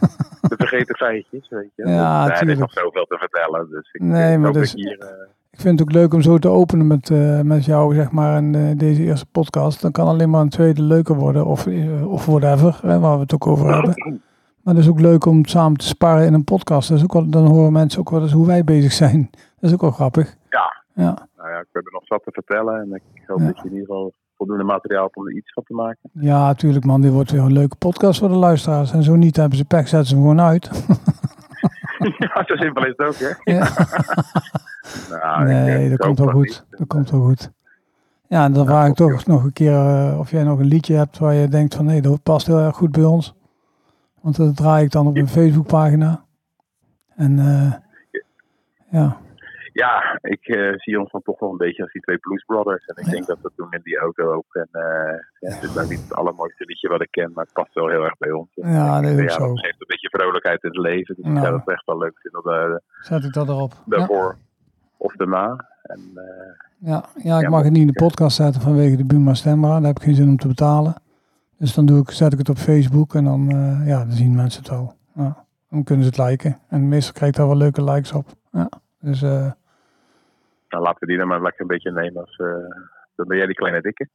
de vergeten feitjes, weet je. Ja, nee, er is nog zoveel te vertellen. Dus ik Nee, maar dus- hier... Ik vind het ook leuk om zo te openen met, met jou, zeg maar, in deze eerste podcast. Dan kan alleen maar een tweede leuker worden, of, of whatever, hè, waar we het ook over hebben. Maar het is ook leuk om samen te sparren in een podcast. Dat is ook wel, dan horen mensen ook wel eens hoe wij bezig zijn. Dat is ook wel grappig. Ja. Ja, Nou ja, ik heb er nog zat te vertellen. En ik hoop Ja. dat je in ieder geval voldoende materiaal hebt om er iets van te maken. ja tuurlijk man, dit wordt weer een leuke podcast voor de luisteraars. En zo niet hebben ze pech, zetten ze hem gewoon uit. ja, zo simpel is het ook, hè? Ja. Nou, nee, eh, dat komt wel goed. niet. Dat komt wel goed. Ja, en dan Ja, vraag ik toch nog een keer eh, of jij nog een liedje hebt waar je denkt van nee, dat past heel erg goed bij ons. Want dat draai ik dan op een Facebookpagina. En eh, ja, Ja, ik eh, zie ons dan toch wel een beetje als die twee Blues Brothers. En ik Ja. denk dat we doen in die auto ook. En eh, ja, het is nou niet het allermooiste liedje wat ik ken, maar het past wel heel erg bij ons. Ja, ik dat is ja, zo. Dat geeft een beetje vrolijkheid in het leven. Dus ik Nou. zou het echt wel leuk vinden dat, zet ik dat erop. Daarvoor of daarna. En, ja, ja, ik Ja, mag het niet in de podcast zetten vanwege de Buma Stemra. Daar heb ik geen zin om te betalen. Dus dan doe ik, zet ik het op Facebook en dan, eh, ja, dan zien mensen het wel. Ja, dan kunnen ze het liken. En meestal krijg ik daar wel leuke likes op. Ja, dus eh, Nou, laten we die dan maar lekker een beetje nemen als... eh, dan ben jij die kleine dikke.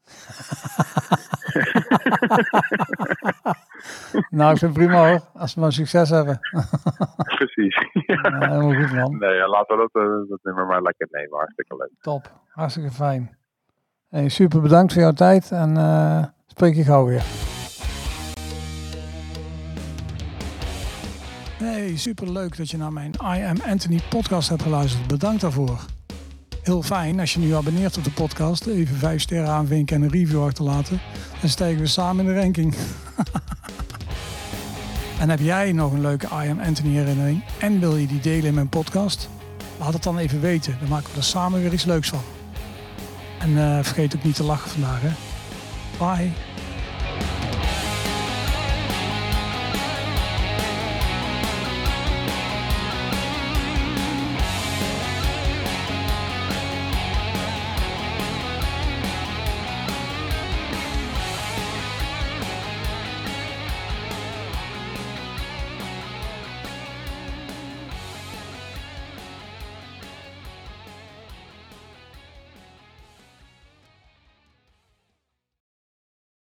nou, ik vind het prima hoor. Als we maar succes hebben. Precies. Helemaal goed man. Nee, laten we dat, dat nummer maar lekker nemen. Hartstikke leuk. Top. Hartstikke fijn. Super bedankt voor jouw tijd en eh, spreek je gauw weer. Hey, super leuk dat je naar mijn I Am Anthony podcast hebt geluisterd. Bedankt daarvoor. Heel fijn als je nu abonneert op de podcast. Even vijf sterren aanvinken en een review achterlaten. Dan stijgen we samen in de ranking. en heb jij nog een leuke I Am Anthony herinnering en wil je die delen in mijn podcast? Laat het dan even weten. Dan maken we er samen weer iets leuks van. En eh, vergeet ook niet te lachen vandaag. Hè? Bye.